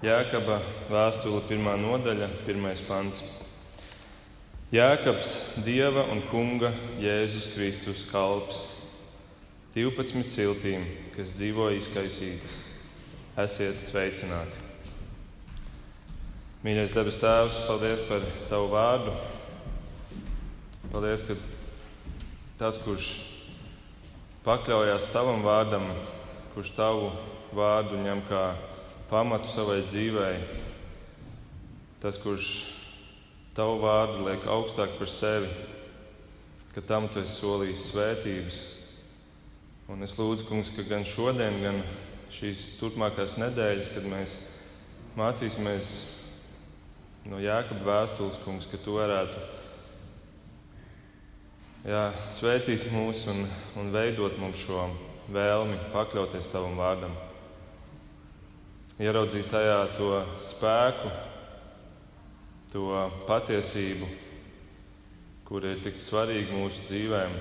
Jēkaba vēstule, pirmā nodaļa, pirmais pants. Jēkabs, Dieva un Kunga Jēzus Kristus kalps, 12 ciltīm, kas dzīvo izkaisītas, esiet sveicināti. Mīļais debes Tēvs, paldies par Tavu vārdu. Paldies, ka tas, kurš pakļaujas Tavam vārdam, kurš Tavu vārdu ņem kā pamatu savai dzīvei, tas, kurš Tavu vārdu liek augstāk par sevi, ka tam Tu esi solījis svētības. Un es lūdzu, Kungs, ka gan šodien, gan šīs turpmākās nedēļas, kad mēs mācīsimies no Jēkabas vēstules, kungs, ka tu varētu jā, svētīt mūs un, un veidot mums šo vēlmi pakļauties tavam vārdam. Ieraudzīt tajā to spēku, to patiesību, kur ir tik svarīga mūsu dzīvēm.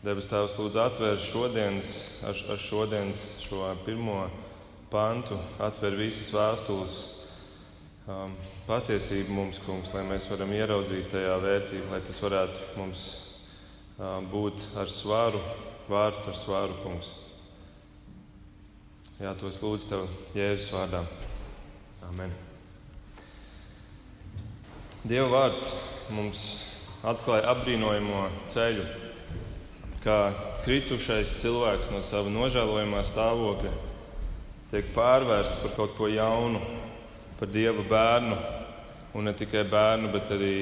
Debes Tēvs, lūdzu, atver šodienas, ar, ar šodienas šo pirmo pantu, atver visas vēstules um, patiesību mums, kungs, lai mēs varam ieraudzīt tajā vērtību, lai tas varētu mums um, būt ar svaru, vārds ar svaru, kungs. Jā, tos lūdzu tev Jēzus vārdā. Amen. Dieva vārds mums atklāja apbrīnojamo ceļu, kā kritušais cilvēks no sava nožēlojamā stāvokļa tiek pārvērsts par kaut ko jaunu, par dieva bērnu, un ne tikai bērnu, bet arī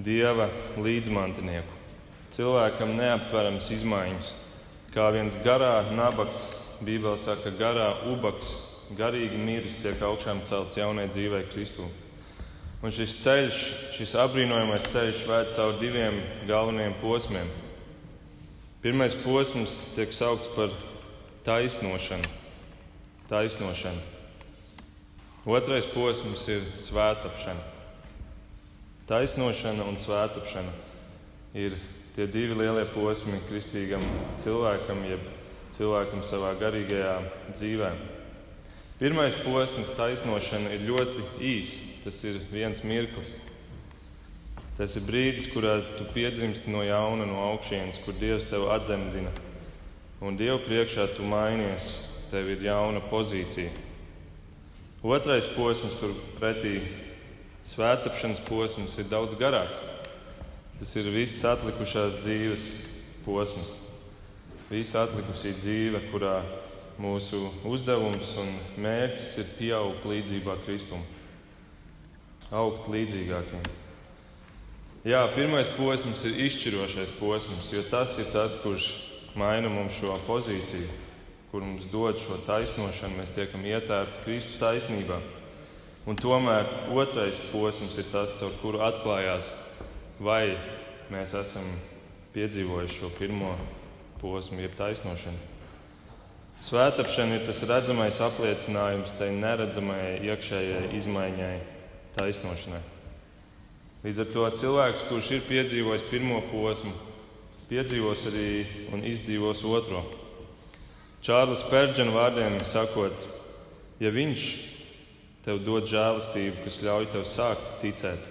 dieva līdzmantinieku. Cilvēkam neaptverams izmaiņas, kā viens garā nabaks, Bībelē saka, garā ubaks, garīgi miris, tiek augšām celts jaunai dzīvei Kristū. Un šis ceļš, šis apbrīnojamais ceļš vēd caur diviem galvenajiem posmiem. Pirmais posms tiek saukts par taisnošanu taisnošana. Otrais posms ir svētāpšana. Taisnošana un svētāpšana ir tie divi lielie posmi kristīgam cilvēkam, jeb cilvēkam savā garīgajā dzīvē. Pirmais posms, taisnošana, ir ļoti īss. Tas ir viens mirklis. Tas ir brīdis, kurā tu piedzimsti no jauna, no augšas, kur Dievs tevi atzemdina. Un Dieva priekšā tu mainies tev ir jauna pozīcija. Otrais posms, turpretī svētāpšanas posms, ir daudz garāks. Tas ir viss atlikušās dzīves posms. Visa atlikusī dzīve, kurā mūsu uzdevums un mērķis ir pieaugt līdzībā Kristum, augt līdzīgākiem. Jā, pirmais posms ir izšķirošais posms, jo tas ir tas, kurš maina mums šo pozīciju kur mums dod šo taisnošanu, mēs tiekam ietērti Kristus taisnībā. Un tomēr otrais posms ir tas, caur kuru atklājās, vai mēs esam piedzīvojuši šo pirmo posmu, jeb taisnošanu. Svētāpšana ir tas redzamais apliecinājums tai neredzamajai iekšējai izmaiņai, taisnošanai. Līdz ar to cilvēks, kurš ir piedzīvojis pirmo posmu, piedzīvos arī un izdzīvos otro. Čārlis Pērģena vārdiem sakot, ja viņš tev dod žēlastību, kas ļauj tev sākt ticēt,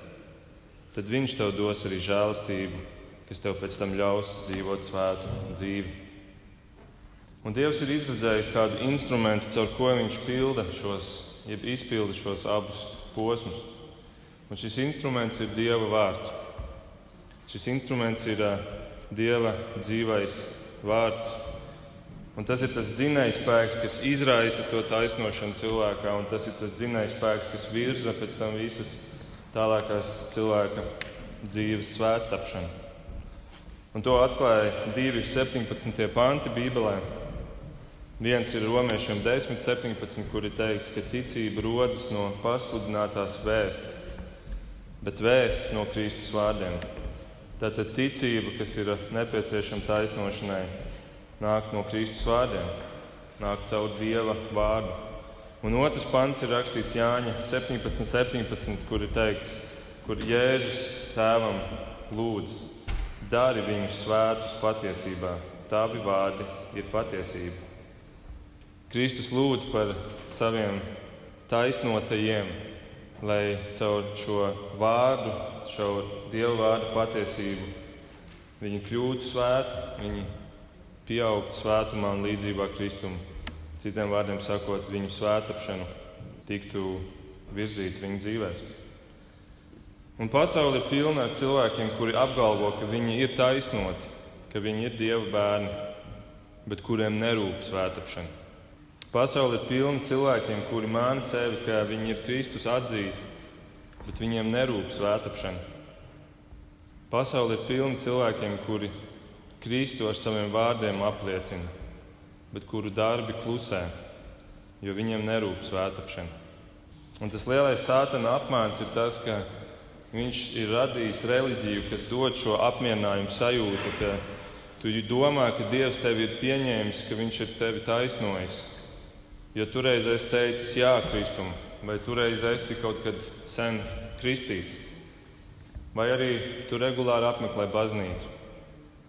tad viņš tev dos arī žēlastību, kas tev pēc tam ļaus dzīvot svētu dzīvi. Un Dievs ir izredzējis kādu instrumentu, caur ko viņš pilda šos, jeb izpilda šos abus posmus. Un šis instruments ir Dieva vārds. Šis instruments ir Dieva dzīvais vārds, Un tas ir tas dzinējs spēks, kas izraisa to taisnošanu cilvēkā, un tas ir tas dzinējs spēks, kas virza pēc tam visas tālākās cilvēka dzīves svētapšanu. Un to atklāja 2,17. panti Bībelē. Viens ir romiešiem 10, 17, kur ir teikts, ka ticība rodas no pasludinātās vēsts, bet vēsts no Kristus vārdiem. Tātad ticība, kas ir nepieciešama taisnošanai, nāk no Kristus vārdiem, nāk caur Dieva vārdu. Un otrs pants ir rakstīts Jāņa 17, 17, kur ir teikts, kur Jēzus tēvam lūdz, dari viņus svētus patiesībā. Tavi vārdi ir patiesība. Kristus lūdz par saviem taisnotajiem, lai caur šo vārdu, šo Dieva vārdu patiesību viņi kļūtu svēti, viņi pieaugtu svētumā un līdzībā Kristum. Citiem vārdiem sakot, viņu svētāpšanu tiktu virzīta viņu dzīvēm. Un pasaule ir pilna ar cilvēkiem, kuri apgalvo, ka viņi ir taisnoti, ka viņi ir Dieva bērni, bet kuriem nerūp svētāpšana. Pasaule ir pilna cilvēkiem, kuri māna sevi, ka viņi ir Kristus atzīti, bet viņiem nerūp svētāpšana. Pasaule ir pilna cilvēkiem, kuri Kristu ar saviem vārdiem apliecina, bet kuru darbi klusē, jo viņiem nerūp svētāpšana. Un tas lielais sātana apmāns ir tas, ka viņš ir radījis reliģiju, kas dod šo apmierinājumu sajūtu, ka tu domā, ka Dievs tevi ir pieņēmis, ka Viņš ir tevi taisnojis. Jo toreiz es teicu, jā, Kristum, vai toreiz esi kaut kad sen kristīts, vai arī tu regulāri apmeklē baznīcu,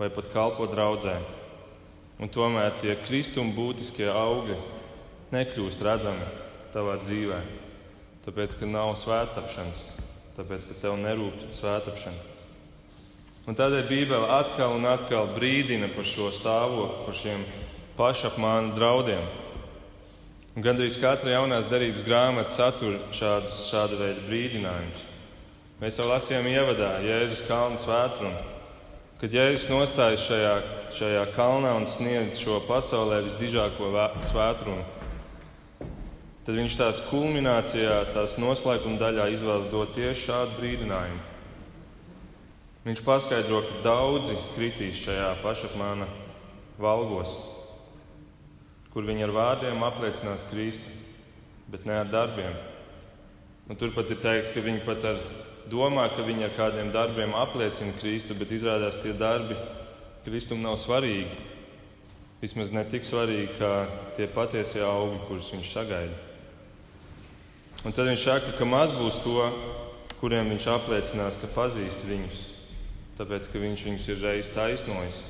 vai pat kalpo draudzē. Un tomēr tie kristuma būtiskie augļi nekļūst redzami tavā dzīvēm tāpēc, ka nav svētāpšanas, tāpēc, ka tev nerūp svētāpšana. Un tādēļ Bībele atkal un atkal brīdina par šo stāvokli, par šiem pašapmānu draudiem. Un gandrīz katra jaunās darbības grāmata satur šādus, šādu veidu brīdinājumus. Mēs jau lasījām ievadā Jēzus kalnu svētrumu. Kad Jēzus nostājas šajā, šajā kalnā un sniedz šo pasaulē visdižāko svētrumu, tad viņš tās kulminācijā, tās noslēguma daļā izvēlas dot tieši šādu brīdinājumu. Viņš paskaidro, ka daudzi kritīs šajā pašapmāna valgos, kur viņi ar vārdiem apliecinās Kristu, bet ne ar darbiem. Un turpat ir teikts, ka viņi pat ar domā, ka viņi ar kādiem darbiem apliecina Kristu, bet izrādās tie darbi Kristum nav svarīgi. Vismaz ne tik svarīgi kā tie patiesie augļi, kurus viņš sagaida. Un tad viņš saka, ka maz būs to, kuriem viņš apliecinās, ka pazīst viņus, tāpēc ka viņš viņus ir reiz taisnojis.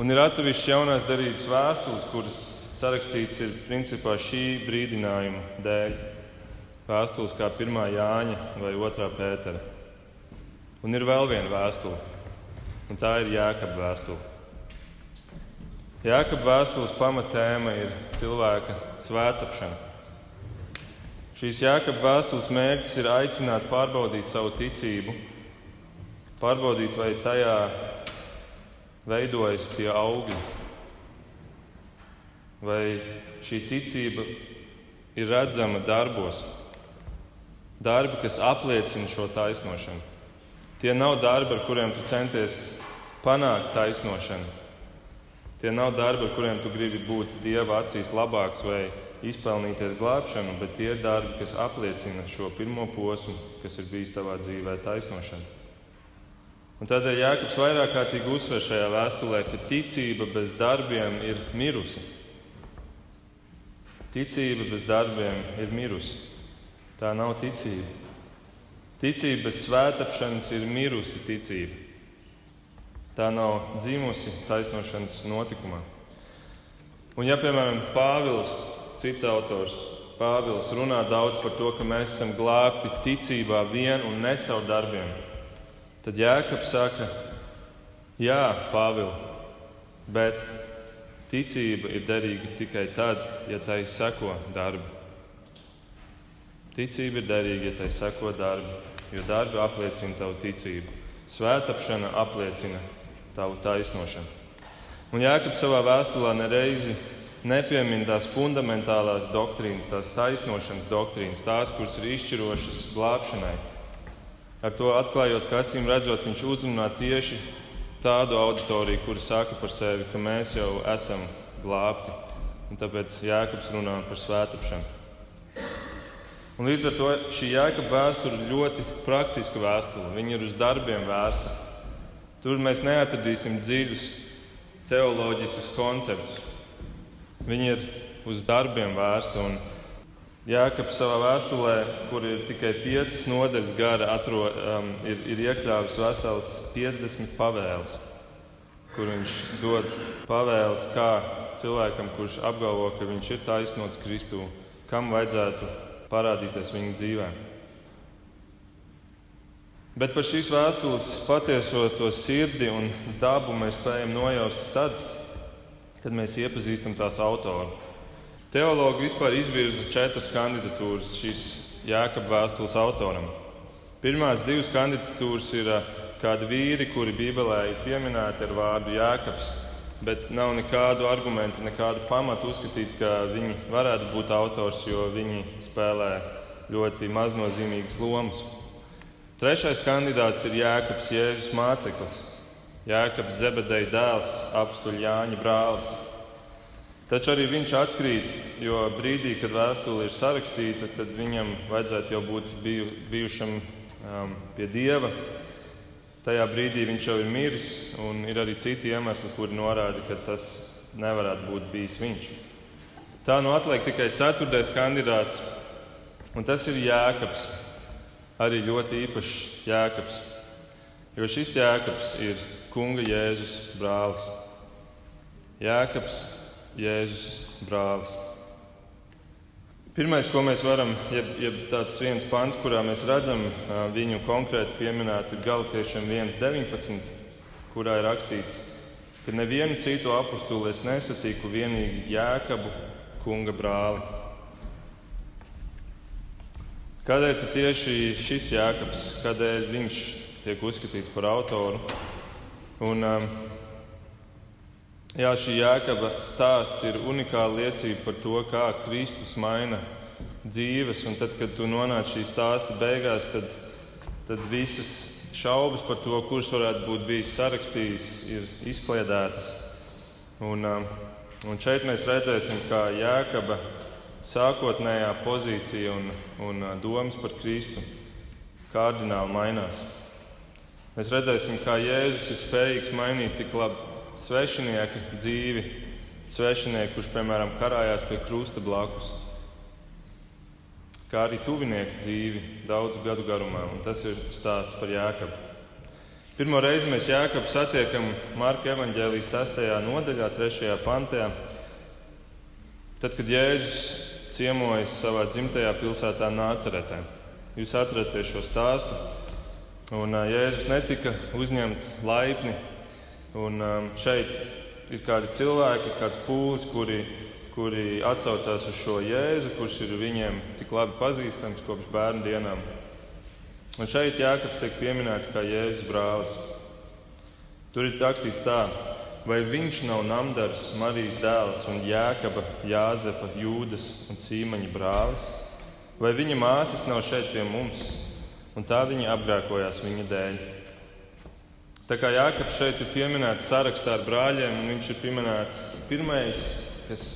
Un ir atsevišķas jaunās darbības vēstules, kuras sarakstīts ir principā šī brīdinājuma dēļ. Vēstules kā 1. Jāņa vai 2. Pētera. Un ir vēl viena vēstule, un tā ir Jēkabā vēstule. Jēkabā vēstules pamatēma ir cilvēka svētāpšana. Šīs jēkab vēstules mērķis ir aicināt pārbaudīt savu ticību, pārbaudīt, vai tajā veidojas tie augļi, vai šī ticība ir redzama darbos, darbi, kas apliecina šo taisnošanu. Tie nav darbi, ar kuriem tu centies panākt taisnošanu. Tie nav darbi, ar kuriem tu gribi būt Dieva acīs labāks vai labāks izpelnīties glābšanu, bet tie ir darbi, kas apliecina šo pirmo posmu, kas ir bijis tavā dzīvē, taisnošana. Un tādēļ Jānis vairāk kārtīgi uzsver šajā vēstulē, ka ticība bez darbiem ir mirusi. Ticība bez darbiem ir mirusi. Tā nav ticība. Ticība bez svētāpšanas ir mirusi ticība. Tā nav dzimusi taisnošanas notikumā. Un, ja, piemēram, Pāvils Cits autors Pāvils runā daudz par to, ka mēs esam glābti ticībā vien un ne caur darbiem. Tad Jēkabs saka, Jā, Pāvil, bet ticība ir derīga tikai tad, ja tai seko darbi. Ticība ir derīga, ja tai seko darbi, jo darbi apliecina tavu ticību. Svētapšana apliecina tavu taisnošanu. Un Jēkabs savā vēstulē nereizi nepiemina tās fundamentālās doktrīnas, tās taisnošanas doktrīnas, tās, kuras ir izšķirošas glābšanai. Ar to atklājot, ka acīm redzot, viņš uzrunā tieši tādu auditoriju, kuri saka par sevi, ka mēs jau esam glābti. Un tāpēc Jēkabs runā par svētāpšanu. Un līdz ar to šī jēkaba vēsture ir ļoti praktiska vēsture. Viņa ir uz darbiem vērsta. Tur mēs neatradīsim dziļus teoloģiskus konceptus. Viņi ir uz darbiem vērsti. Jēkabs savā vēstulē, kur ir tikai piecas nodaļas gara, atro, um, ir, ir iekļāvis vesels 50 pavēles, kur viņš dod pavēles, kā cilvēkam, kurš apgalvo, ka viņš ir taisnots Kristū, kam vajadzētu parādīties viņa dzīvē. Bet par šīs vēstules patieso to sirdi un dabu mēs spējam nojaust tad, kad mēs iepazīstam tās autoru. Teologi vispār izvirza četras kandidatūras šīs jēkab vēstules autoram. Pirmās divas kandidatūras ir kādi vīri, kuri Bībelē ir pieminēti ar vārdu jēkabs, bet nav nekādu argumentu, nekādu pamatu uzskatīt, ka viņi varētu būt autors, jo viņi spēlē ļoti maznozīmīgas lomas. Trešais kandidāts ir Jēkabs Jēzus māceklis, Jēkabs Zebedeja dēls, apstuļa Jāņa brālis. Taču arī viņš atkrīt, jo brīdī, kad vēstule ir sarakstīta, tad viņam vajadzētu jau būt biju, bijušam um, pie dieva. Tajā brīdī viņš jau ir miris, un ir arī citi iemesli, kuri norāda, ka tas nevarētu būt bijis viņš. Tā nu atliek tikai ceturtais kandidāts, un tas ir Jēkabs arī ļoti īpašs jēkabs. Jo šis jēkabs ir Kunga Jēzus brālis. Jēkabs, Jēzus brālis. Pirmais, ko mēs varam, jeb, jeb tāds viens pants, kurā mēs redzam viņu konkrēti pieminētu, ir Galatiešiem 1.19, kurā ir rakstīts, ka nevienu citu apakstuli es nesatiku, vienīgi Jēkabu, Kunga brāli. Kādēļ tieši šis jēkabs, kādēļ viņš tiek uzskatīts par autoru? Un, um, jā, šī jēkaba stāsts ir unikāla liecība par to, kā Kristus maina dzīves. Un tad, kad tu nonāc šī stāsta beigās, tad, tad visas šaubas par to, kurš varētu būt bijis sarakstījis, ir izkliedētas. Un, um, un šeit mēs redzēsim, kā jēkaba sākotnējā pozīcija un, un domas par Kristu kardināli mainās. Mēs redzēsim, kā Jēzus ir spējīgs mainīt tik labi svešinieka dzīvi, svešinieku, kurš, piemēram, karājās pie krusta blakus, kā arī tuvinieku dzīvi daudzu gadu garumā. Un tas ir stāsts par Jēkabu. Pirmo reizi mēs Jēkabu satiekam Marka evaņģēlijas 6. nodaļā, 3. pantā. Tad, kad Jēzus ciemojas savā dzimtajā pilsētā Nāceretē. Jūs atceraties šo stāstu. Un, Jēzus netika uzņemts laipni. Un, šeit ir kādi cilvēki, kāds pūlis, kuri, kuri atsaucās uz šo Jēzu, kurš ir viņiem tik labi pazīstams kopš bērnu dienām. Un šeit Jānis tiek pieminēts kā Jēzus brālis. Tur ir rakstīts tā, vai viņš nav Namdars, Marijas dēls un Jēkaba, Jāzepa, Jūdas un Sīmaņa brālis? Vai viņa māsas nav šeit pie mums, un tā viņa apgrēkojās viņa dēļ? Tā kā Jānis šeit ir pieminēts sarakstā ar brāļiem, un viņš ir pieminēts pirmais, kas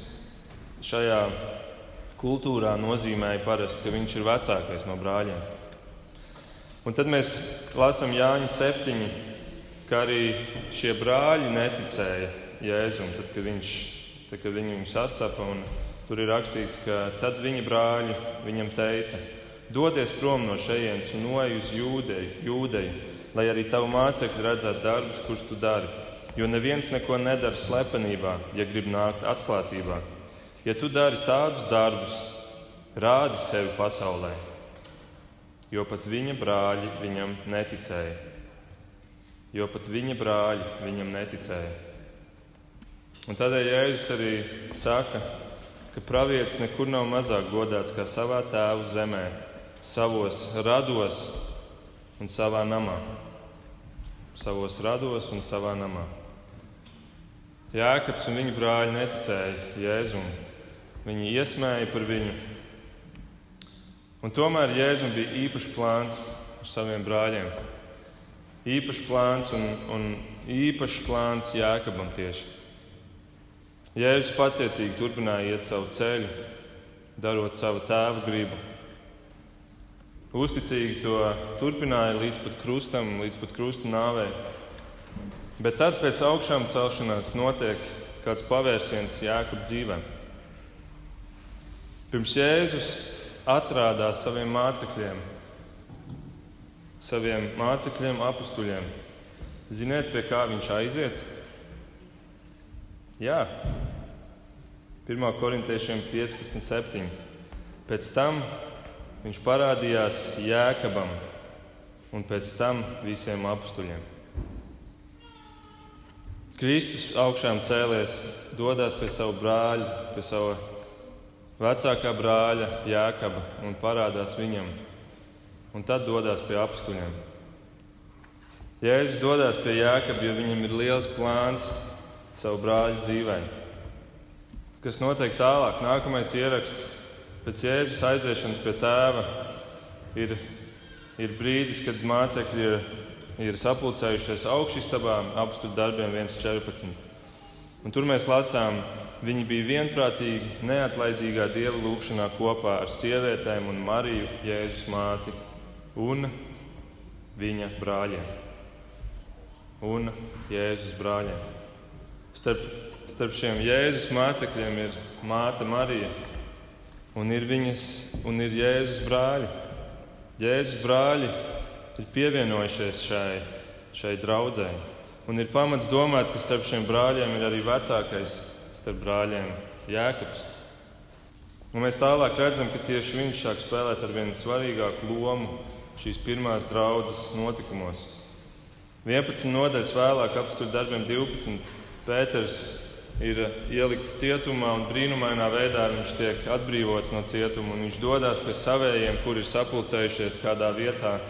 šajā kultūrā nozīmēja parasti, ka viņš ir vecākais no brāļiem. Un tad mēs lasām Jāņa 7, ka arī šie brāļi neticēja Jēzum, tad, kad, viņš, tad, kad viņi viņu sastapa. Tur ir rakstīts, ka tad viņa brāļi viņam teica: Dodies prom no šejienes un noej uz jūdeju, jūdeju, lai arī tavu mācekļi redzētu darbus, kurus tu dari. Jo neviens neko nedara slepenībā, ja grib nākt atklātībā. Ja tu dari tādus darbus, rādi sevi pasaulē, jo pat viņa brāļi viņam neticēja jo pat viņa brāļi viņam neticēja. Un tādēļ Jēzus arī saka, ka pravietis nekur nav mazāk godāts kā savā tēva zemē, savos rados un savā namā. Savos rados un savā namā. Jēkabs un viņa brāļi neticēja Jēzum. Viņi iesmēja par viņu. Un tomēr Jēzum bija īpašs plāns uz saviem brāļiem īpašs plāns un, un īpašs plāns Jēkabam tieši. Jēzus pacietīgi turpināja iet savu ceļu, darot savu tēva gribu. Uzticīgi to turpināja līdz pat krustam, līdz pat krusta nāvei. Bet tad pēc augšām celšanās notiek kāds pavērsiens Jēkab dzīvē. Pirms Jēzus atrādās saviem mācekļiem, saviem mācekļiem, apstuļiem. Ziniet, pie kā viņš aiziet? Jā, 1. korintiešiem 15.7. Pēc tam viņš parādījās Jēkabam un pēc tam visiem apstuļiem. Kristus augšām cēlies, dodas pie sava brāļa, pie sava vecākā brāļa Jēkaba un parādās viņam, un tad dodas pie apstuļiem. Jēzus dodas pie Jēkaba, jo viņam ir liels plāns savu brāļu dzīvē. Kas notiek tālāk? Nākamais ieraksts pēc Jēzus aiziešanas pie tēva ir, ir brīdis, kad mācekļi ir, ir sapulcējušies augšstabā apstuļu darbiem 1.14. Un tur mēs lasām, viņi bija vienprātīgi, neatlaidīgā dieva lūgšanā kopā ar sievietēm un Mariju, Jēzus māti un viņa brāļiem. Un Jēzus brāļiem. Starp, starp šiem Jēzus mācekļiem ir māte Marija un ir viņas un ir Jēzus brāļi. Jēzus brāļi ir pievienojušies šai, šai draudzē. Un ir pamats domāt, ka starp šiem brāļiem ir arī vecākais starp brāļiem Jēkabs. Un mēs tālāk redzam, ka tieši viņš sāk spēlēt ar vien svarīgāku lomu šīs pirmās draudzes notikumos. 11 nodaļas vēlāk, apstākļu darbiem 12. Pēters ir ielikts cietumā un brīnumainā veidā viņš tiek atbrīvots no cietuma. Viņš dodas pie savējiem, kur ir sapulcējušies kādā vietā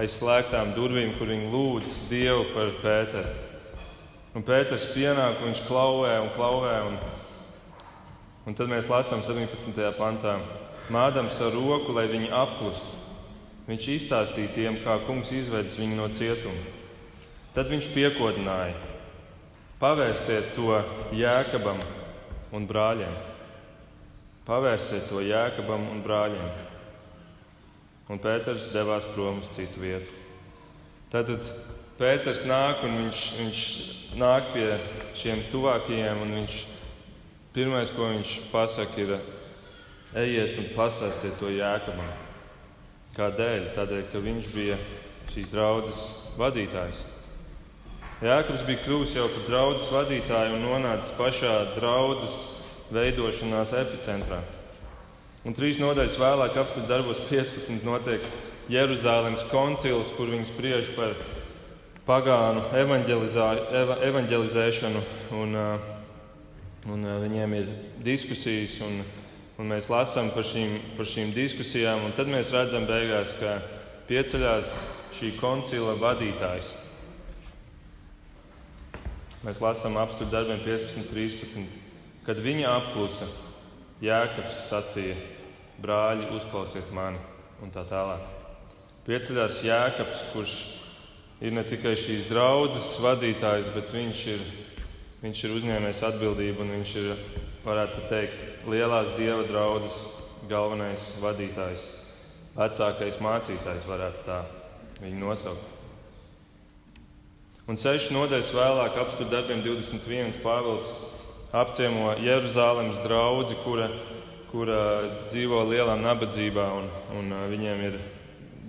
aiz slēgtām durvīm, kur viņi lūdz Dievu par Pēteru. Un Pēters pienāk, viņš klauvē un klauvē. Un, un tad mēs lasām 17. pantā, mādams ar roku, lai viņi apklustu. Viņš izstāstīja tiem, kā kungs izvedis viņu no cietuma. Tad viņš piekodināja Pavēstiet to Jēkabam un brāļiem. Pavēstiet to Jēkabam un brāļiem. Un Pēters devās prom uz citu vietu. Tad Pēters nāk un viņš, viņš nāk pie šiem tuvākajiem. Viņš, pirmais, ko viņš pasaka, ir ejiet un pastāstiet to Jēkabam. Kādēļ? Tādēļ, ka viņš bija šīs draudzes vadītājs. Jēkabs bija kļuvis jau par draugu vadītāju un nonācis pašā draudzes veidošanās epicentrā. Un trīs nodaļas vēlāk, apstākļu darbos 15, notiek Jeruzalemes koncils, kur viņi spriež par pagānu evanģelizēšanu. Un, un viņiem ir diskusijas, un, un mēs lasām par šīm, par šīm diskusijām. Tad mēs redzam, beigās, ka pieceļās šī koncila vadītājs. Mēs lasām apstākļu darbiem 15, 13. Kad viņa apklusa, Jēkabs sacīja: Brāļi, uzklausiet mani, un tā tālāk. Pieceļās Jēkabs, kurš ir ne tikai šīs draudzes vadītājs, bet viņš ir, viņš ir uzņēmējis atbildību un viņš ir, varētu teikt, lielās dieva draudzes galvenais vadītājs, vecākais mācītājs, varētu tā viņu nosaukt. Un sešu nodaļas vēlāk, apstākļu darbiem 21. Pāvils apciemo Jeruzalemes draugu, kura, kura dzīvo lielā nabadzībā, un, un viņiem ir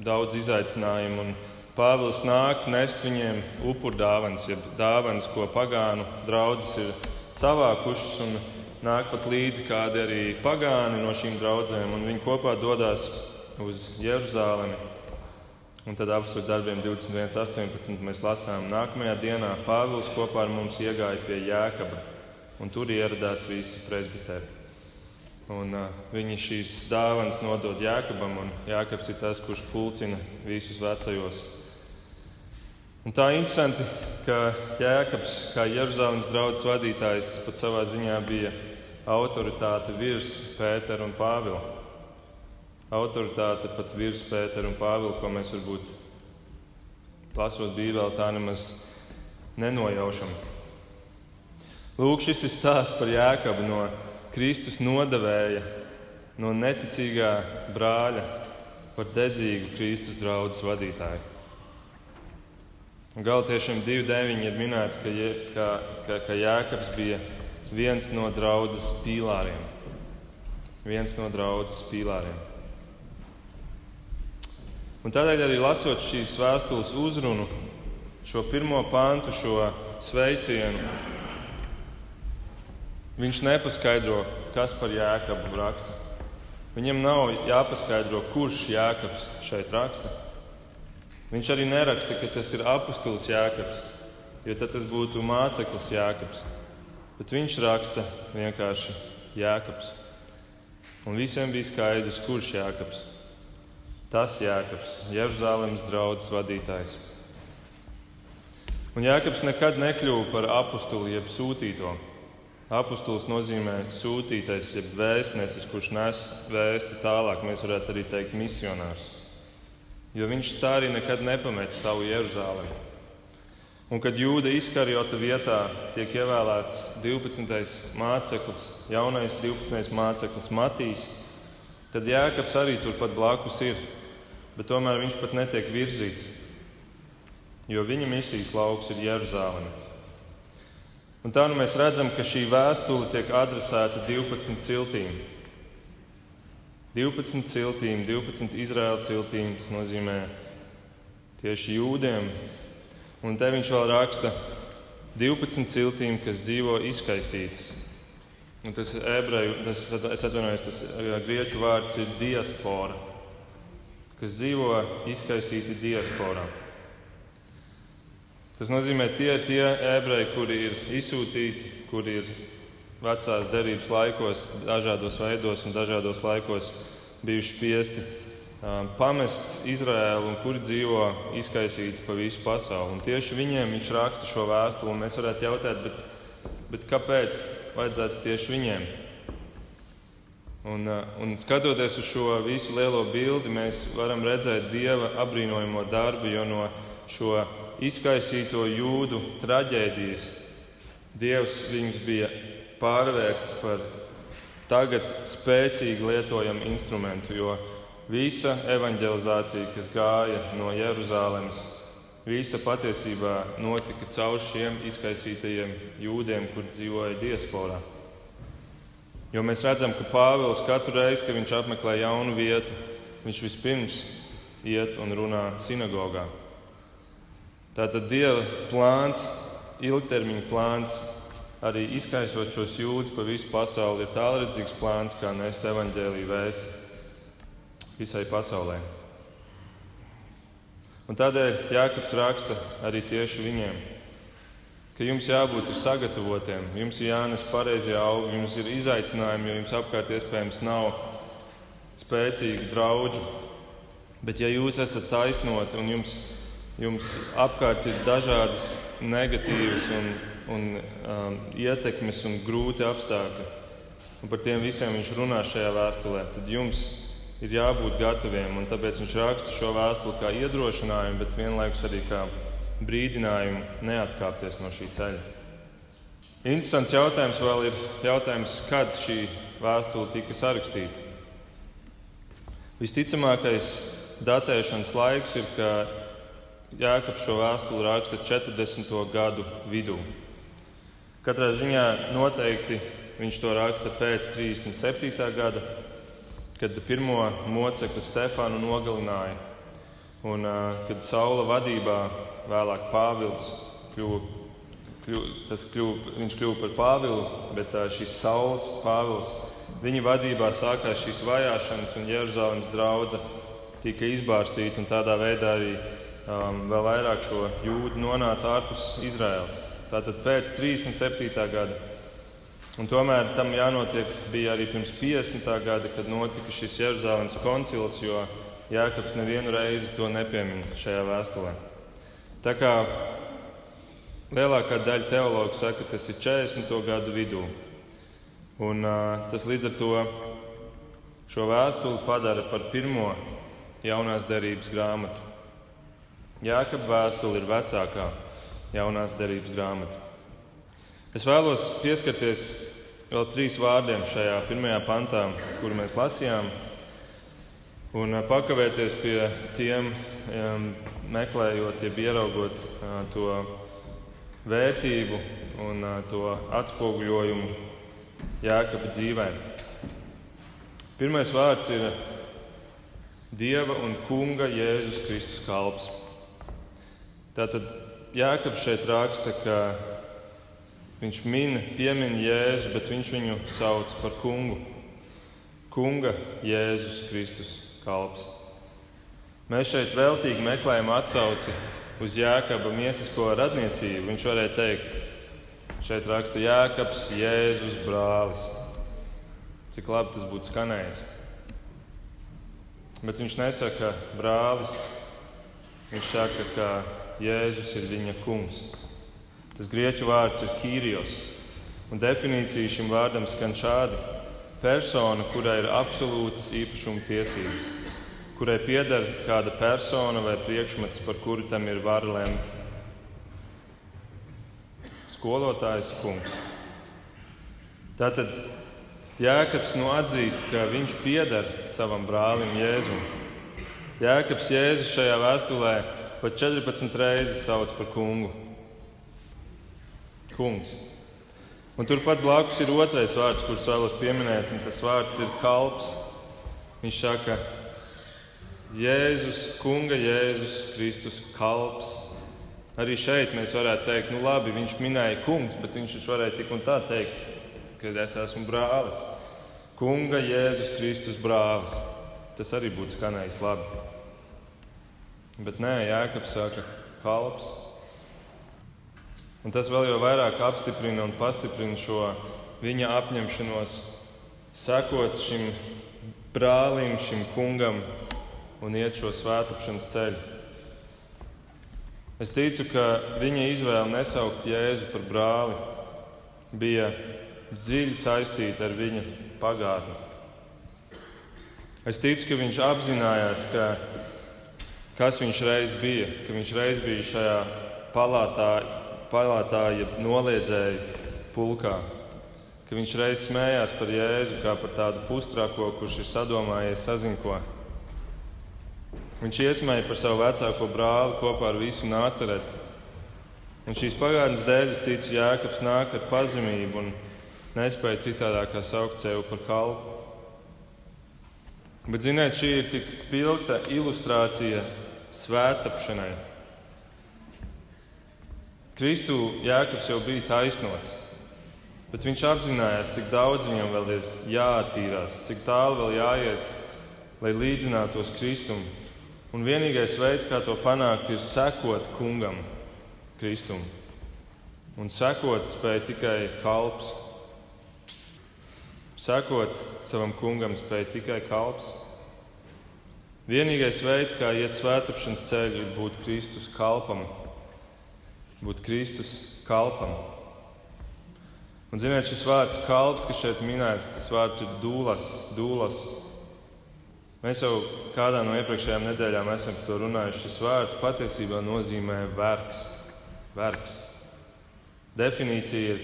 daudz izaicinājumu. Un Pāvils nāk nest viņiem upurdāvanas, jeb dāvanas, ko pagānu draugus ir savākušas, un nāk pat līdzi kādi arī pagāni no šīm draudzēm, un viņi kopā dodas uz Jeruzalemi. Un tad apsver darbiem 21, 18. mēs lasām, nākamajā dienā Pāvils kopā ar mums iegāja pie Jēkaba, un tur ieradās visi presbiteri. Un, uh, viņi šīs dāvanas nodod Jēkabam, un Jēkabs ir tas, kurš pulcina visus vecajos. Un tā ir interesanti, ka Jēkabs, kā Jeruzalemes draugs vadītājs, pat savā ziņā bija autoritāte virs Pētera un Pāvila autoritāte pat virs Pētera un Pāvila, ko mēs varbūt lasot Bībeli tā nemaz nenojaušam. Lūk, šis ir stāsts par Jēkabu no Kristus nodevēja, no neticīgā brāļa par dedzīgu Kristus draugu vadītāju. Galtiešiem 2.9 ir minēts, ka, ka, ka, ka Jēkabs bija viens no draudzes pīlāriem. Viens no draudzes pīlāriem. Un tādēļ arī lasot šīs vēstules uzrunu, šo pirmo pantu, šo sveicienu, Viņš nepaskaidro, kas par jēkabu raksta. Viņam nav jāpaskaidro, kurš jēkabs šeit raksta. Viņš arī neraksta, ka tas ir apustulis jēkabs, jo tad tas būtu māceklis jēkabs. Bet viņš raksta vienkārši jēkabs. Un visiem bija skaidrs, kurš jēkabs. Tas jēkabs, Jeruzalemes draugs vadītājs. Un jēkabs nekad nekļuva par apustuli jeb sūtīto. Apostols nozīmē sūtītais, jeb vēstnesis, kurš nes vēsti tālāk. Mēs varētu arī teikt, misionārs. Jo viņš tā arī nekad nepameta savu Jeruzalemi. Un kad jūda izkarjota vietā tiek ievēlēts 12. māceklis, jaunais 12. māceklis Matīs, tad Jēkabs arī turpat blakus ir, bet tomēr viņš pat netiek virzīts, jo viņa misijas lauks ir Jeruzaleme. Un tā nu mēs redzam, ka šī vēstule tiek adresēta 12 ciltīm. 12 ciltīm, 12 Izraēla ciltīm, tas nozīmē tieši jūdiem. Un te viņš vēl raksta 12 ciltīm, kas dzīvo izkaisītas. Un tas ir ebreju, tas, es atvainojos, tas grieķu vārds ir diaspora, kas dzīvo izkaisīti diasporā. Tas nozīmē tie, tie ebreji, kuri ir izsūtīti, kuri ir vecās derības laikos, dažādos veidos un dažādos laikos bijuši spiesti um, pamest Izraēlu un kuri dzīvo izkaisīti pa visu pasauli. Un tieši viņiem viņš raksta šo vēstuli. Mēs varētu jautāt, bet, bet kāpēc vajadzētu tieši viņiem? Un, uh, un skatoties uz šo visu lielo bildi, mēs varam redzēt Dieva apbrīnojamo darbu, jo no šo izkaisīto jūdu traģēdijas, Dievs viņus bija pārvērtis par tagad spēcīgi lietojamu instrumentu, jo visa evanģelizācija, kas gāja no Jeruzalemes, visa patiesībā notika caur šiem izkaisītajiem jūdiem, kur dzīvoja diasporā. Jo mēs redzam, ka Pāvils katru reizi, kad viņš apmeklē jaunu vietu, viņš vispirms iet un runā sinagogā. Tātad Dieva plāns, ilgtermiņa plāns, arī izkaisot šos jūdzes pa visu pasauli, ir tālredzīgs plāns, kā nest evaņģēlīju vēst visai pasaulē. Un tādēļ Jānis raksta arī tieši viņiem, ka jums jābūt sagatavotiem, jums ir jānes pareizie augi, jums ir izaicinājumi, jo jums apkārt iespējams nav spēcīgu draugu. Bet, ja jūs esat taisnoti un jums jums apkārt ir dažādas negatīvas un, un um, ietekmes un grūti apstākļi, un par tiem visiem viņš runā šajā vēstulē, tad jums ir jābūt gataviem. Tāpēc viņš raksta šo vēstuli kā iedrošinājumu, bet vienlaikus arī kā brīdinājumu neatkāpties no šī ceļa. Interesants jautājums vēl ir jautājums, kad šī vēstule tika sarakstīta. Visticamākais datēšanas laiks ir, ka Jēkabs šo vēstuli raksta 40. gadu vidū. Katrā ziņā noteikti viņš to raksta pēc 37. gada, kad pirmo mocekli Stefānu nogalināja. Un, kad Saula vadībā vēlāk Pāvils kļuva, kļuva, kļuva, viņš kļuva par Pāvilu, bet šis Sauls Pāvils, viņa vadībā sākās šīs vajāšanas un Jeruzalemes draudzene tika izbārstīta un tādā veidā arī um, vēl vairāk šo jūdu nonāca ārpus Izraēlas. Tātad pēc 37. gada. Un tomēr tam jānotiek bija arī pirms 50. gada, kad notika šis Jeruzalemes koncils, jo Jēkabs nevienu reizi to nepiemin šajā vēstulē. Tā kā lielākā daļa teologu saka, ka tas ir 40. gadu vidū. Un, uh, tas līdz ar to šo vēstuli padara par pirmo jaunās derības grāmatu. Jēkab vēstule ir vecākā jaunās derības grāmata. Es vēlos pieskarties vēl trīs vārdiem šajā pirmajā pantā, kuru mēs lasījām, un eh, pakavēties pie tiem, meklējot, jeb ieraugot eh, to vērtību un eh, to atspoguļojumu Jēkabā dzīvē. Pirmais vārds ir Dieva un Kunga Jēzus Kristus kalps. Tātad Jēkabs šeit raksta, ka Viņš min, piemin Jēzu, bet viņš viņu sauc par kungu. Kunga Jēzus Kristus kalps. Mēs šeit veltīgi meklējam atsauci uz Jēkaba miesisko radniecību. Viņš varēja teikt, šeit raksta Jēkabs, Jēzus brālis. Cik labi tas būtu skanējis. Bet viņš nesaka brālis, viņš saka, ka Jēzus ir viņa kungs. Tas grieķu vārds ir kīrijos, un definīcija šim vārdam skan šādi: persona, kurai ir absolūtas īpašuma tiesības, kurai pieder kāda persona vai priekšmets, par kuru tam ir vara lemt. Skolotājs kungs. Tātad Jēkabs nu atzīst, ka viņš pieder savam brālim Jēzum. Jēkabs Jēzus šajā vēstulē pat 14 reizes sauc par kungu. Kungs. Un turpat blakus ir otrais vārds, kurus vēlos pieminēt, un tas vārds ir kalps. Viņš saka, Jēzus, Kunga Jēzus Kristus kalps. Arī šeit mēs varētu teikt, nu labi, viņš minēja kungs, bet viņš taču varēja tik un tā teikt, kad es esmu brālis. Kunga Jēzus Kristus brālis. Tas arī būtu skanējis labi. Bet nē, Jēkabs saka, kalps. Un tas vēl jau vairāk apstiprina un pastiprina šo viņa apņemšanos sekot šim brālim, šim kungam un iet šo svētāpšanas ceļu. Es ticu, ka viņa izvēle nesaukt Jēzu par brāli bija dziļi saistīta ar viņa pagātni. Es ticu, ka viņš apzinājās, ka, kas viņš reiz bija, ka viņš reiz bija šajā palātā, palātā jeb noliedzēju pulkā, ka viņš reiz smējās par Jēzu kā par tādu pustrāko, kurš ir sadomājies sazinko. Viņš iesmēja par savu vecāko brāli kopā ar visu nācereti. Un šīs pagātnes dēļ es ticu, Jēkabs nāk ar pazemību un nespēja citādāk kā saukt sevi par kalpu. Bet, ziniet, šī ir tik spilgta ilustrācija svētapšanai. Kristu Jēkabs jau bija taisnots, bet viņš apzinājās, cik daudz viņam vēl ir jāattīrās, cik tālu vēl jāiet, lai līdzinātos Kristum. Un vienīgais veids, kā to panākt, ir sekot kungam, Kristum. Un sekot spēja tikai kalps. Sekot savam kungam spēja tikai kalps. Vienīgais veids, kā iet svētāpšanas ceļu, ir būt Kristus kalpam, būt Kristus kalpam. Un, ziniet, šis vārds kalps, kas šeit minēts, tas vārds ir dūlas, dūlas. Mēs jau kādā no iepriekšējām nedēļām esam par to runājuši. Šis vārds patiesībā nozīmē vergs. vergs. Definīcija ir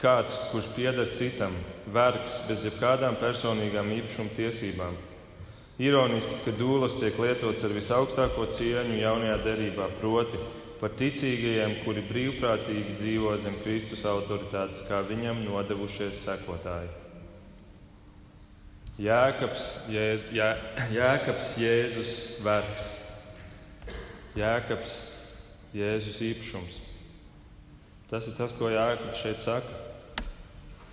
kāds, kurš pieder citam, vergs bez jebkādām personīgām īpašuma tiesībām. Ironiski, ka dūlas tiek lietots ar visaugstāko cieņu jaunajā derībā, proti, par ticīgajiem, kuri brīvprātīgi dzīvo zem Kristus autoritātes, kā viņam nodevušies sekotāji. Jēkabs, Jēz, Jā, Jēkabs Jēzus vergs, Jēkabs Jēzus īpašums. Tas ir tas, ko Jēkabs šeit saka.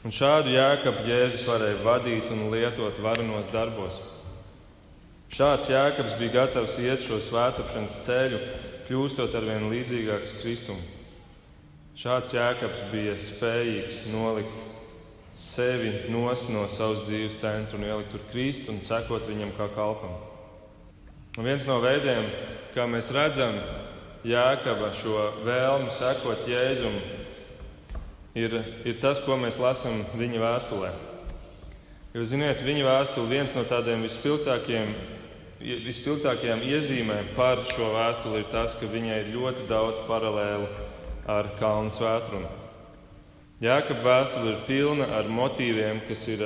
Un šādu jēkabu Jēzus varēja vadīt un lietot varenos darbos. Šāds jēkabs bija gatavs iet šo svētāpšanas ceļu, kļūstot ar vien līdzīgāks Kristum. Šāds jēkabs bija spējīgs nolikt sevi nost no savas dzīves centra un ielikt tur Kristu un sekot viņam kā kalpam. Un viens no veidiem, kā mēs redzam Jēkaba šo vēlmi sekot Jēzum, ir, ir tas, ko mēs lasām viņa vēstulē. Jo, ziniet, viņa vēstule viens no tādiem vispilgtākajiem, vispilgtākajām iezīmēm par šo vēstuli ir tas, ka viņai ir ļoti daudz paralēlu ar Kalnu svētrumu. Jēkab vēstule ir pilna ar motīviem, kas ir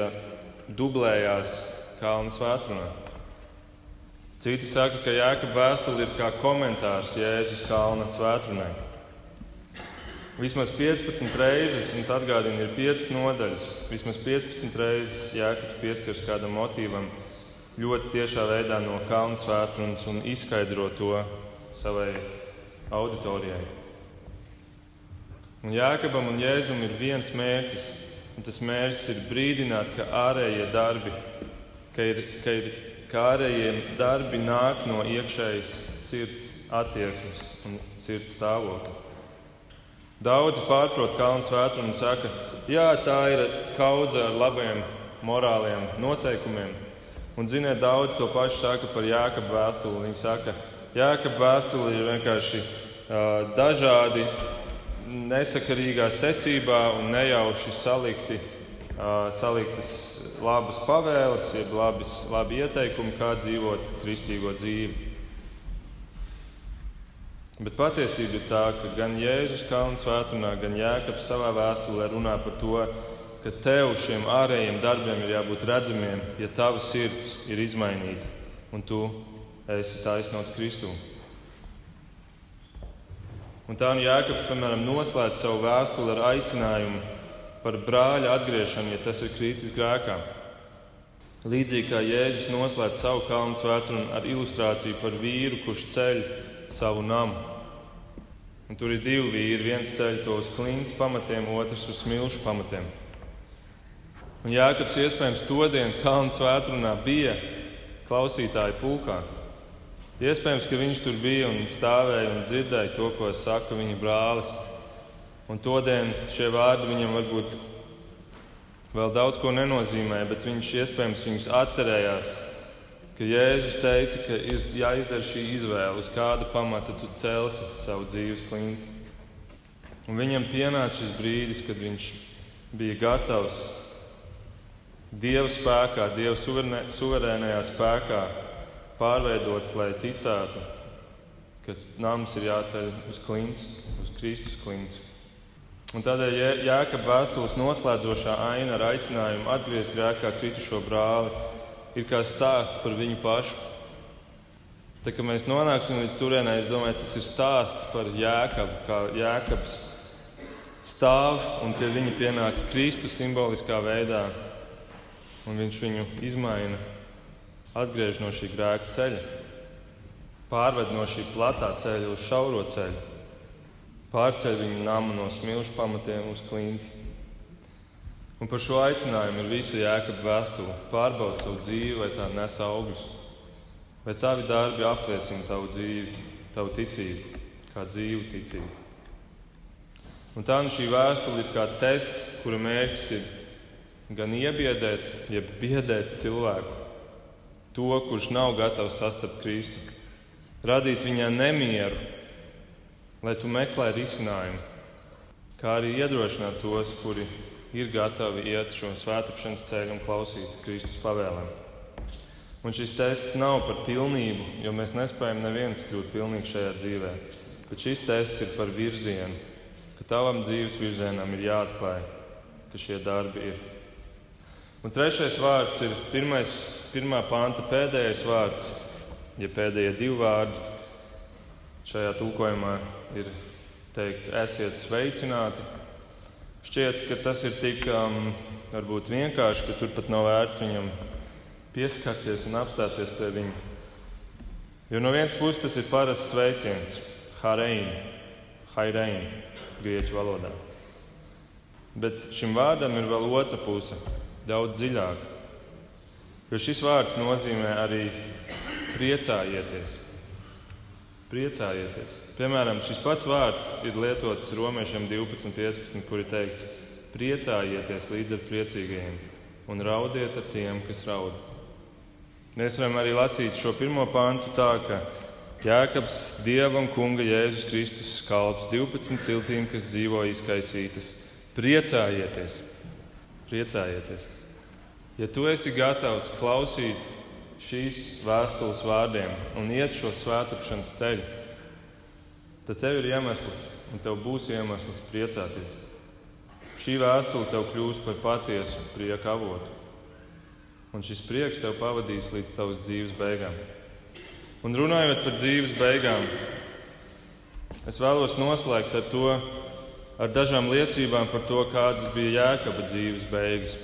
dublējās Kalnu svētrunā. Citi saka, ka Jēkab vēstule ir kā komentārs Jēzus Kalna svētrunai. Vismaz 15 reizes, un es atgādinu, ir 5 nodaļas. Vismaz 15 reizes Jēkabs pieskaras kādam motīvam ļoti tiešā veidā no kalna svētdienas un izskaidro to savai auditorijai. Un Jāekabam un Jēzum ir viens mērķis, un tas mērķis ir brīdināt, ka ārējie darbi, ka, ir, ka, ir, ka ārējie darbi nāk no iekšējas sirds attieksmes un sirds stāvokļa. Daudzi pārprot kalnu svētru un saka, jā, tā ir kaudze ar labiem morāliem noteikumiem. Un, ziniet, daudz to pašu saka par Jāekabu vēstuli. Viņi saka, Jāekaba vēstule ir vienkārši uh, dažādi nesakarīgā secībā un nejauši salikti, uh, saliktas labas pavēles, jeb labas, labi ieteikumi, kā dzīvot kristīgo dzīvi. Bet patiesība ir tā, ka gan Jēzus Kalnu svētumā, gan Jēkabs savā vēstulē runā par to, ka tev šiem ārējiem darbiem ir jābūt redzamiem, ja tava sirds ir izmainīta un tu esi taisnots Kristū. Un tā nu Jēkabs, piemēram, noslēdz savu vēstuli ar aicinājumu par brāļa atgriešanu, ja tas ir kritis grēkā. Līdzīgi kā Jēzus noslēdz savu kalnu svētdienu ar ilustrāciju par vīru, kurš ceļ savu namu. Un tur ir divi vīri. Viens ceļ to uz klints pamatiem, otrs uz smilšu pamatiem. Un Jāekaps iespējams to dienu Kalnu svētdienā bija klausītāju pulkā. Iespējams, ka viņš tur bija un stāvēja un dzirdēja to, ko saka viņa brālis. Un to dienu šie vārdi viņam varbūt vēl daudz ko nenozīmē, bet viņš iespējams viņus atcerējās, ka Jēzus teica, ka ir jāizdara šī izvēle, uz kāda pamata tu celsi savu dzīves klinti. Un viņam pienāca šis brīdis, kad viņš bija gatavs Dieva spēkā, Dieva suverēnē, suverēnajā spēkā pārveidots, lai ticētu, ka nams ir jāceļ uz klints, uz Kristus klints. Un tādēļ Jēkabā vēstules noslēdzošā aina ar aicinājumu atgriezt grēkā kritušo brāli ir kā stāsts par viņu pašu. Tā kā mēs nonāksim līdz turienei, es domāju, tas ir stāsts par Jēkabu, kā Jēkabs stāv un pie viņa pienāk Kristus simboliskā veidā un viņš viņu izmaina, atgriež no šī grēka ceļa, pārved no šī platā ceļa uz šauro ceļu, pārceļ viņu namu no smilšu pamatiem uz klinti. Un par šo aicinājumu ir visa jēkaba vēstule. Pārbaud savu dzīvi, vai tā nes augļus, vai tavi darbi apliecina tavu dzīvi, tavu ticību, kā dzīvu ticību. Un tā nu šī vēstule ir kā tests, kura mērķis ir gan iebiedēt, jeb biedēt cilvēku, to, kurš nav gatavs sastapt Kristu, radīt viņā nemieru, lai tu meklē risinājumu, kā arī iedrošināt tos, kuri ir gatavi iet šo svētāpšanas ceļu un klausīt Kristus pavēlēm. Un šis tests nav par pilnību, jo mēs nespējam neviens kļūt pilnīgi šajā dzīvē. Bet šis tests ir par virzienu, ka tavam dzīves virzienam ir jāatklāj, ka šie darbi ir Un trešais vārds ir pirmais, pirmā panta pēdējais vārds, ja pēdējie divi vārdi šajā tulkojumā ir teikts, esiet sveicināti. Šķiet, ka tas ir tik um, vienkārši, ka tur pat nav vērts viņam pieskarties un apstāties pie viņa. Jo no vienas puses tas ir parasts sveiciens, harein, hairein, grieķu valodā. Bet šim vārdam ir vēl otra puse daudz dziļāk. Jo šis vārds nozīmē arī priecājieties. Priecājieties. Piemēram, šis pats vārds ir lietots romiešiem 12.15, kur ir teikts: priecājieties līdz ar priecīgajiem un raudiet ar tiem, kas raud. Mēs varam arī lasīt šo pirmo pantu tā, ka Jēkabs, Dieva un Kunga Jēzus Kristus kalps 12 ciltīm, kas dzīvo izkaisītas. Priecājieties! Priecājieties. Ja tu esi gatavs klausīt šīs vēstules vārdiem un iet šo svētāpšanas ceļu, tad tev ir iemesls un tev būs iemesls priecāties. Šī vēstule tev kļūs par patiesu prieku avotu. Un šis prieks tev pavadīs līdz tavas dzīves beigām. Un runājot par dzīves beigām, es vēlos noslēgt ar to, ar dažām liecībām par to, kādas bija jēkaba dzīves beigas.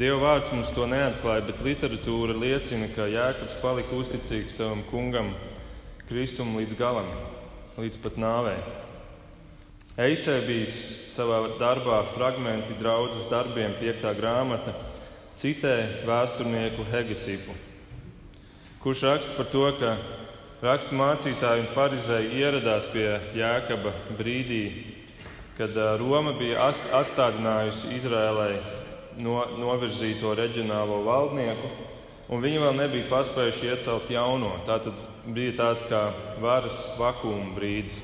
Dieva vārds mums to neatklāja, bet literatūra liecina, ka Jēkabs palika uzticīgs savam kungam, Kristum līdz galam, līdz pat nāvei. Eisēbijs savā darbā fragmenti draudzes darbiem, piektā grāmata, citē vēsturnieku Hegesipu, kurš raksta par to, ka rakstu mācītāji un farizēji ieradās pie Jēkaba brīdī, kad Roma bija atstādinājusi Izrēlai no, novirzīto reģionālo valdnieku, un viņi vēl nebija paspējuši iecelt jauno. Tā tad bija tāds kā varas vakuma brīdis.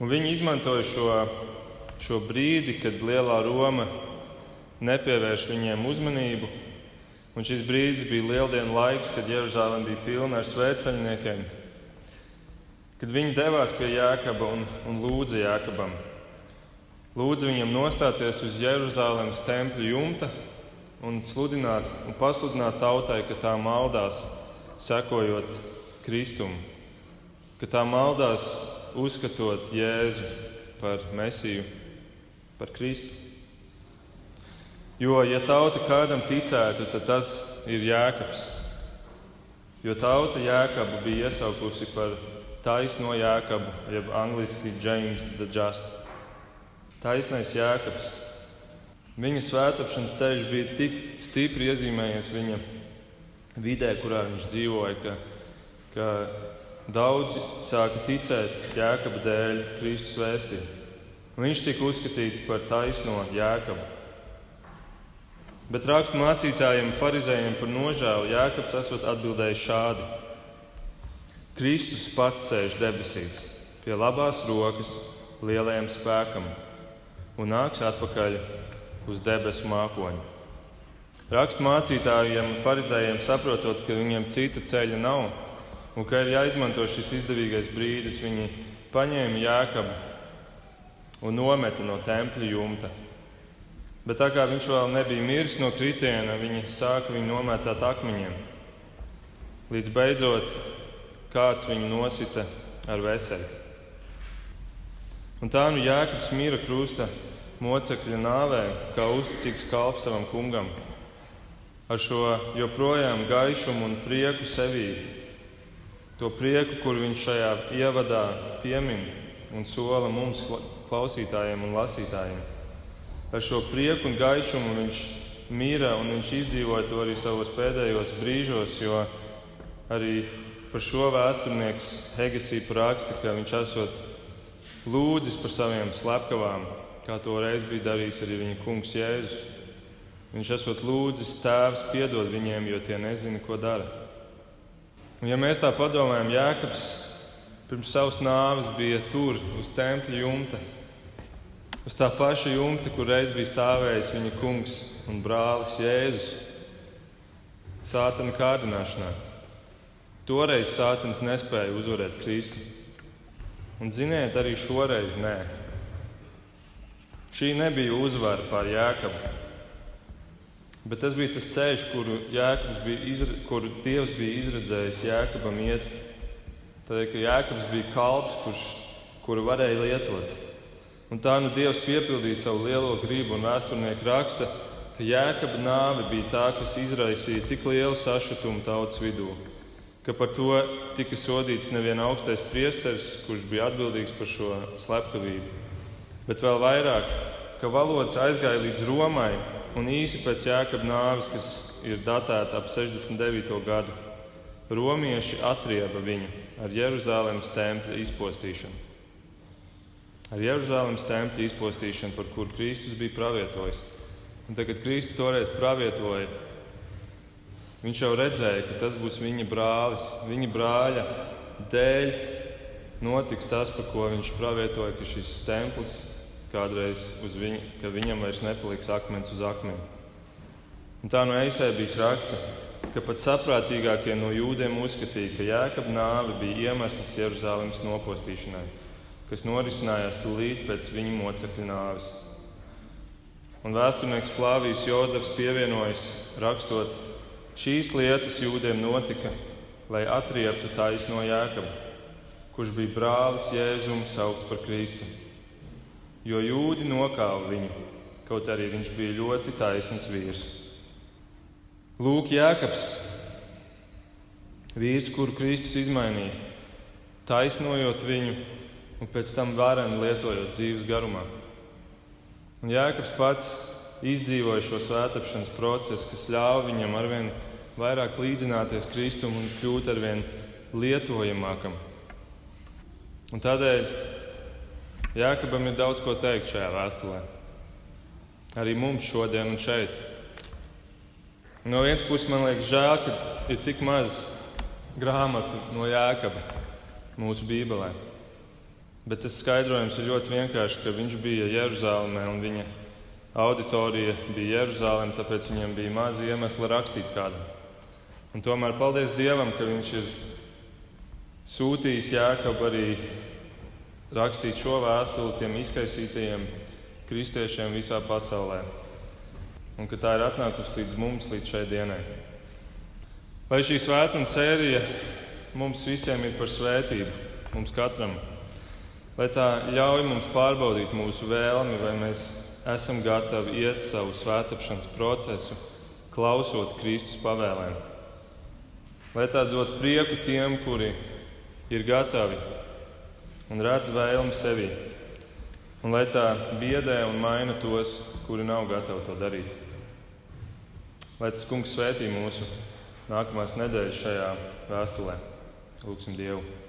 Un viņi izmantoja šo, šo brīdi, kad lielā Roma nepievērš viņiem uzmanību. Un šis brīdis bija lieldienu laiks, kad Jeruzalem bija pilna ar svētceļniekiem. Kad viņi devās pie Jēkaba un, un lūdza Jēkabam, lūdza viņam nostāties uz Jeruzalemes tempļa jumta un sludināt un pasludināt tautai, ka tā maldās, sekojot Kristum, ka tā maldās uzskatot Jēzu par Mesiju, par Kristu. Jo, ja tauta kādam ticētu, tad tas ir Jēkabs. Jo tauta Jēkabu bija iesaukusi par taisno Jēkabu, jeb angļuiski James the Just. Taisnais Jēkabs. Viņa svētāpšanas ceļš bija tik stipri iezīmējies viņa vidē, kurā viņš dzīvoja, ka ka daudzi sāka ticēt Jēkaba dēļ Kristus vēstī. Viņš tika uzskatīts par taisno Jēkabu. Bet rakstu mācītājiem, farizējiem par nožēlu Jēkabs esot atbildējis šādi: Kristus pats sēž debesīs, pie labās rokas, lielajam spēkam un nāks atpakaļ uz debesu mākoņu. Rakstu mācītājiem un farizējiem saprotot, ka viņiem cita ceļa nav, un ka ir jāizmanto šis izdevīgais brīdis. Viņi paņēma jēkabu un nometa no tempļa jumta. Bet tā kā viņš vēl nebija miris no kritiena, viņi sāka viņu nomētāt akmeņiem. Līdz beidzot kāds viņu nosita ar veseli. Un tā nu Jēkabs mīra krusta mocekļa nāvē, kā uzticīgs kalps savam kungam, ar šo joprojām gaišumu un prieku sevī, to prieku, kur viņš šajā ievadā piemin un sola mums, klausītājiem un lasītājiem. Ar šo prieku un gaišumu viņš mīra un viņš izdzīvoja to arī savos pēdējos brīžos, jo arī par šo vēsturnieks Hegesīpa raksta, ka viņš esot lūdzis par saviem slepkavām, kā to reiz bija darījis arī viņa kungs Jēzus. Viņš esot lūdzis tēvs piedod viņiem, jo tie nezina, ko dara. Un, ja mēs tā padomājam, Jēkabs pirms savas nāves bija tur, uz tempļa jumta, uz tā paša jumta, kur reiz bija stāvējis viņa kungs un brālis Jēzus, Sātana kārdināšanā. Toreiz Sātans nespēja uzvarēt Kristu. Un ziniet, arī šoreiz nē. Šī nebija uzvara pār Jēkabu. Bet tas bija tas ceļš, kuru, bija izra, kuru Dievs bija izredzējis Jēkabam iet. Tādēļ, ka Jēkabs bija kalps, kurš, kuru varēja lietot. Un tā nu Dievs piepildīja savu lielo gribu, un vēsturnieki raksta, ka Jēkaba nāve bija tā, kas izraisīja tik lielu sašutumu tautas vidū, ka par to tika sodīts nevien augstais priesteris, kurš bija atbildīgs par šo slepkavību, bet vēl vairāk, ka valodas aizgāja līdz Romai un īsi pēc Jēkabas nāves, kas ir datēta ap 69. gadu, romieši atrieba viņu ar Jeruzalemes tempļa izpostīšanu. Ar Jeruzalemes tempļa izpostīšanu, par kuru Kristus bija pravietojis. Un tad, kad Kristus toreiz pravietoja, viņš jau redzēja, ka tas būs viņa brālis, viņa brāļa dēļ notiks tas, par ko viņš pravietoja, ka šis templis kādreiz viņu, ka viņam vairs nepaliks akmens uz akmeni. Un tā no Eisēbijas raksta, ka pat saprātīgākie no jūdiem uzskatīja, ka Jēkab nāve bija iemesls Jeruzalemes nopostīšanai, kas norisinājās tūlīt pēc viņa mocekļa nāves. Un vēsturnieks Flāvijas Jozefs pievienojas, rakstot, šīs lietas jūdiem notika, lai atrieptu taisno Jēkabu, kurš bija brālis Jēzum saukts par Kristu jo jūdi nokāva viņu, kaut arī viņš bija ļoti taisns vīrs. Lūk, Jēkabs, vīrs, kuru Kristus izmainīja, taisnojot viņu, un pēc tam vareni lietojot dzīves garumā. Un Jēkabs pats izdzīvoja šo svētāpšanas procesu, kas ļāva viņam arvien vairāk līdzināties Kristum un kļūt arvien lietojamākam. Un tādēļ Jēkabam ir daudz ko teikt šajā vēstulē. Arī mums šodien un šeit. No vienas puses man liekas žēl, ka ir tik maz grāmatu no Jēkaba mūsu Bībelē. Bet tas skaidrojums ir ļoti vienkāršs, ka viņš bija Jeruzalemē un viņa auditorija bija Jeruzalemē, tāpēc viņam bija maz iemesla rakstīt kādu. Un tomēr paldies Dievam, ka viņš ir sūtījis Jēkabu arī rakstīt šo vēstuli tiem izkaisītajiem kristiešiem visā pasaulē. Un ka tā ir atnākusi līdz mums, līdz šai dienai. Lai šī svētdienas sērija mums visiem ir par svētību, mums katram, lai tā ļauj mums pārbaudīt mūsu vēlmi, vai mēs esam gatavi iet savu svētāpšanas procesu, klausot Kristus pavēlēm. Lai tā dod prieku tiem, kuri ir gatavi un redz vēlmi sevi, un lai tā biedē un maina tos, kuri nav gatavi to darīt. Lai tas kungs svētī mūsu nākamās nedēļas šajā vēstulē. Lūksim Dievu.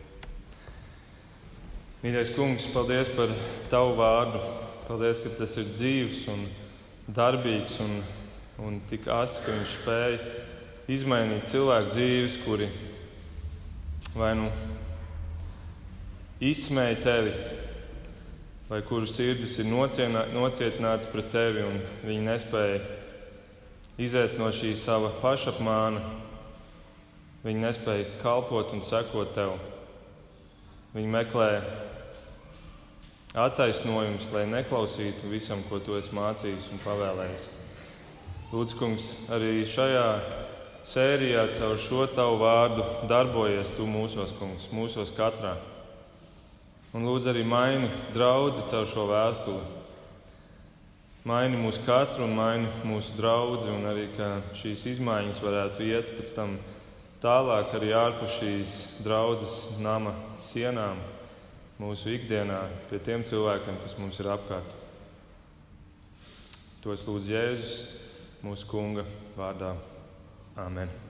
Mīļais kungs, paldies par tavu vārdu. Paldies, ka tas ir dzīves un darbīgs un, un tik asins, ka viņš spēja izmainīt cilvēku dzīves, kuri vai nu izsmēja tevi, vai kuru sirdis ir nocietināts pret tevi, un viņi nespēja iziet no šī sava pašapmāna Viņi nespēja kalpot un sekot tev. Viņi meklē attaisnojumus, lai neklausītu visam, ko tu esi mācījis un pavēlējis. Lūdzu, kungs, arī šajā sērijā caur šo tavu vārdu darbojies tu mūsos, kungs, mūsos katrā. Un lūdzu arī maini draugu caur šo vēstuli. Maini mūsu katru un maini mūsu draugu, un arī šīs izmaiņas varētu iet pēc tam tālāk arī ārpus šīs draudzes nama sienām, mūsu ikdienā, pie tiem cilvēkiem, kas mums ir apkārt. To es lūdzu Jēzus, mūsu Kunga vārdā. Amen.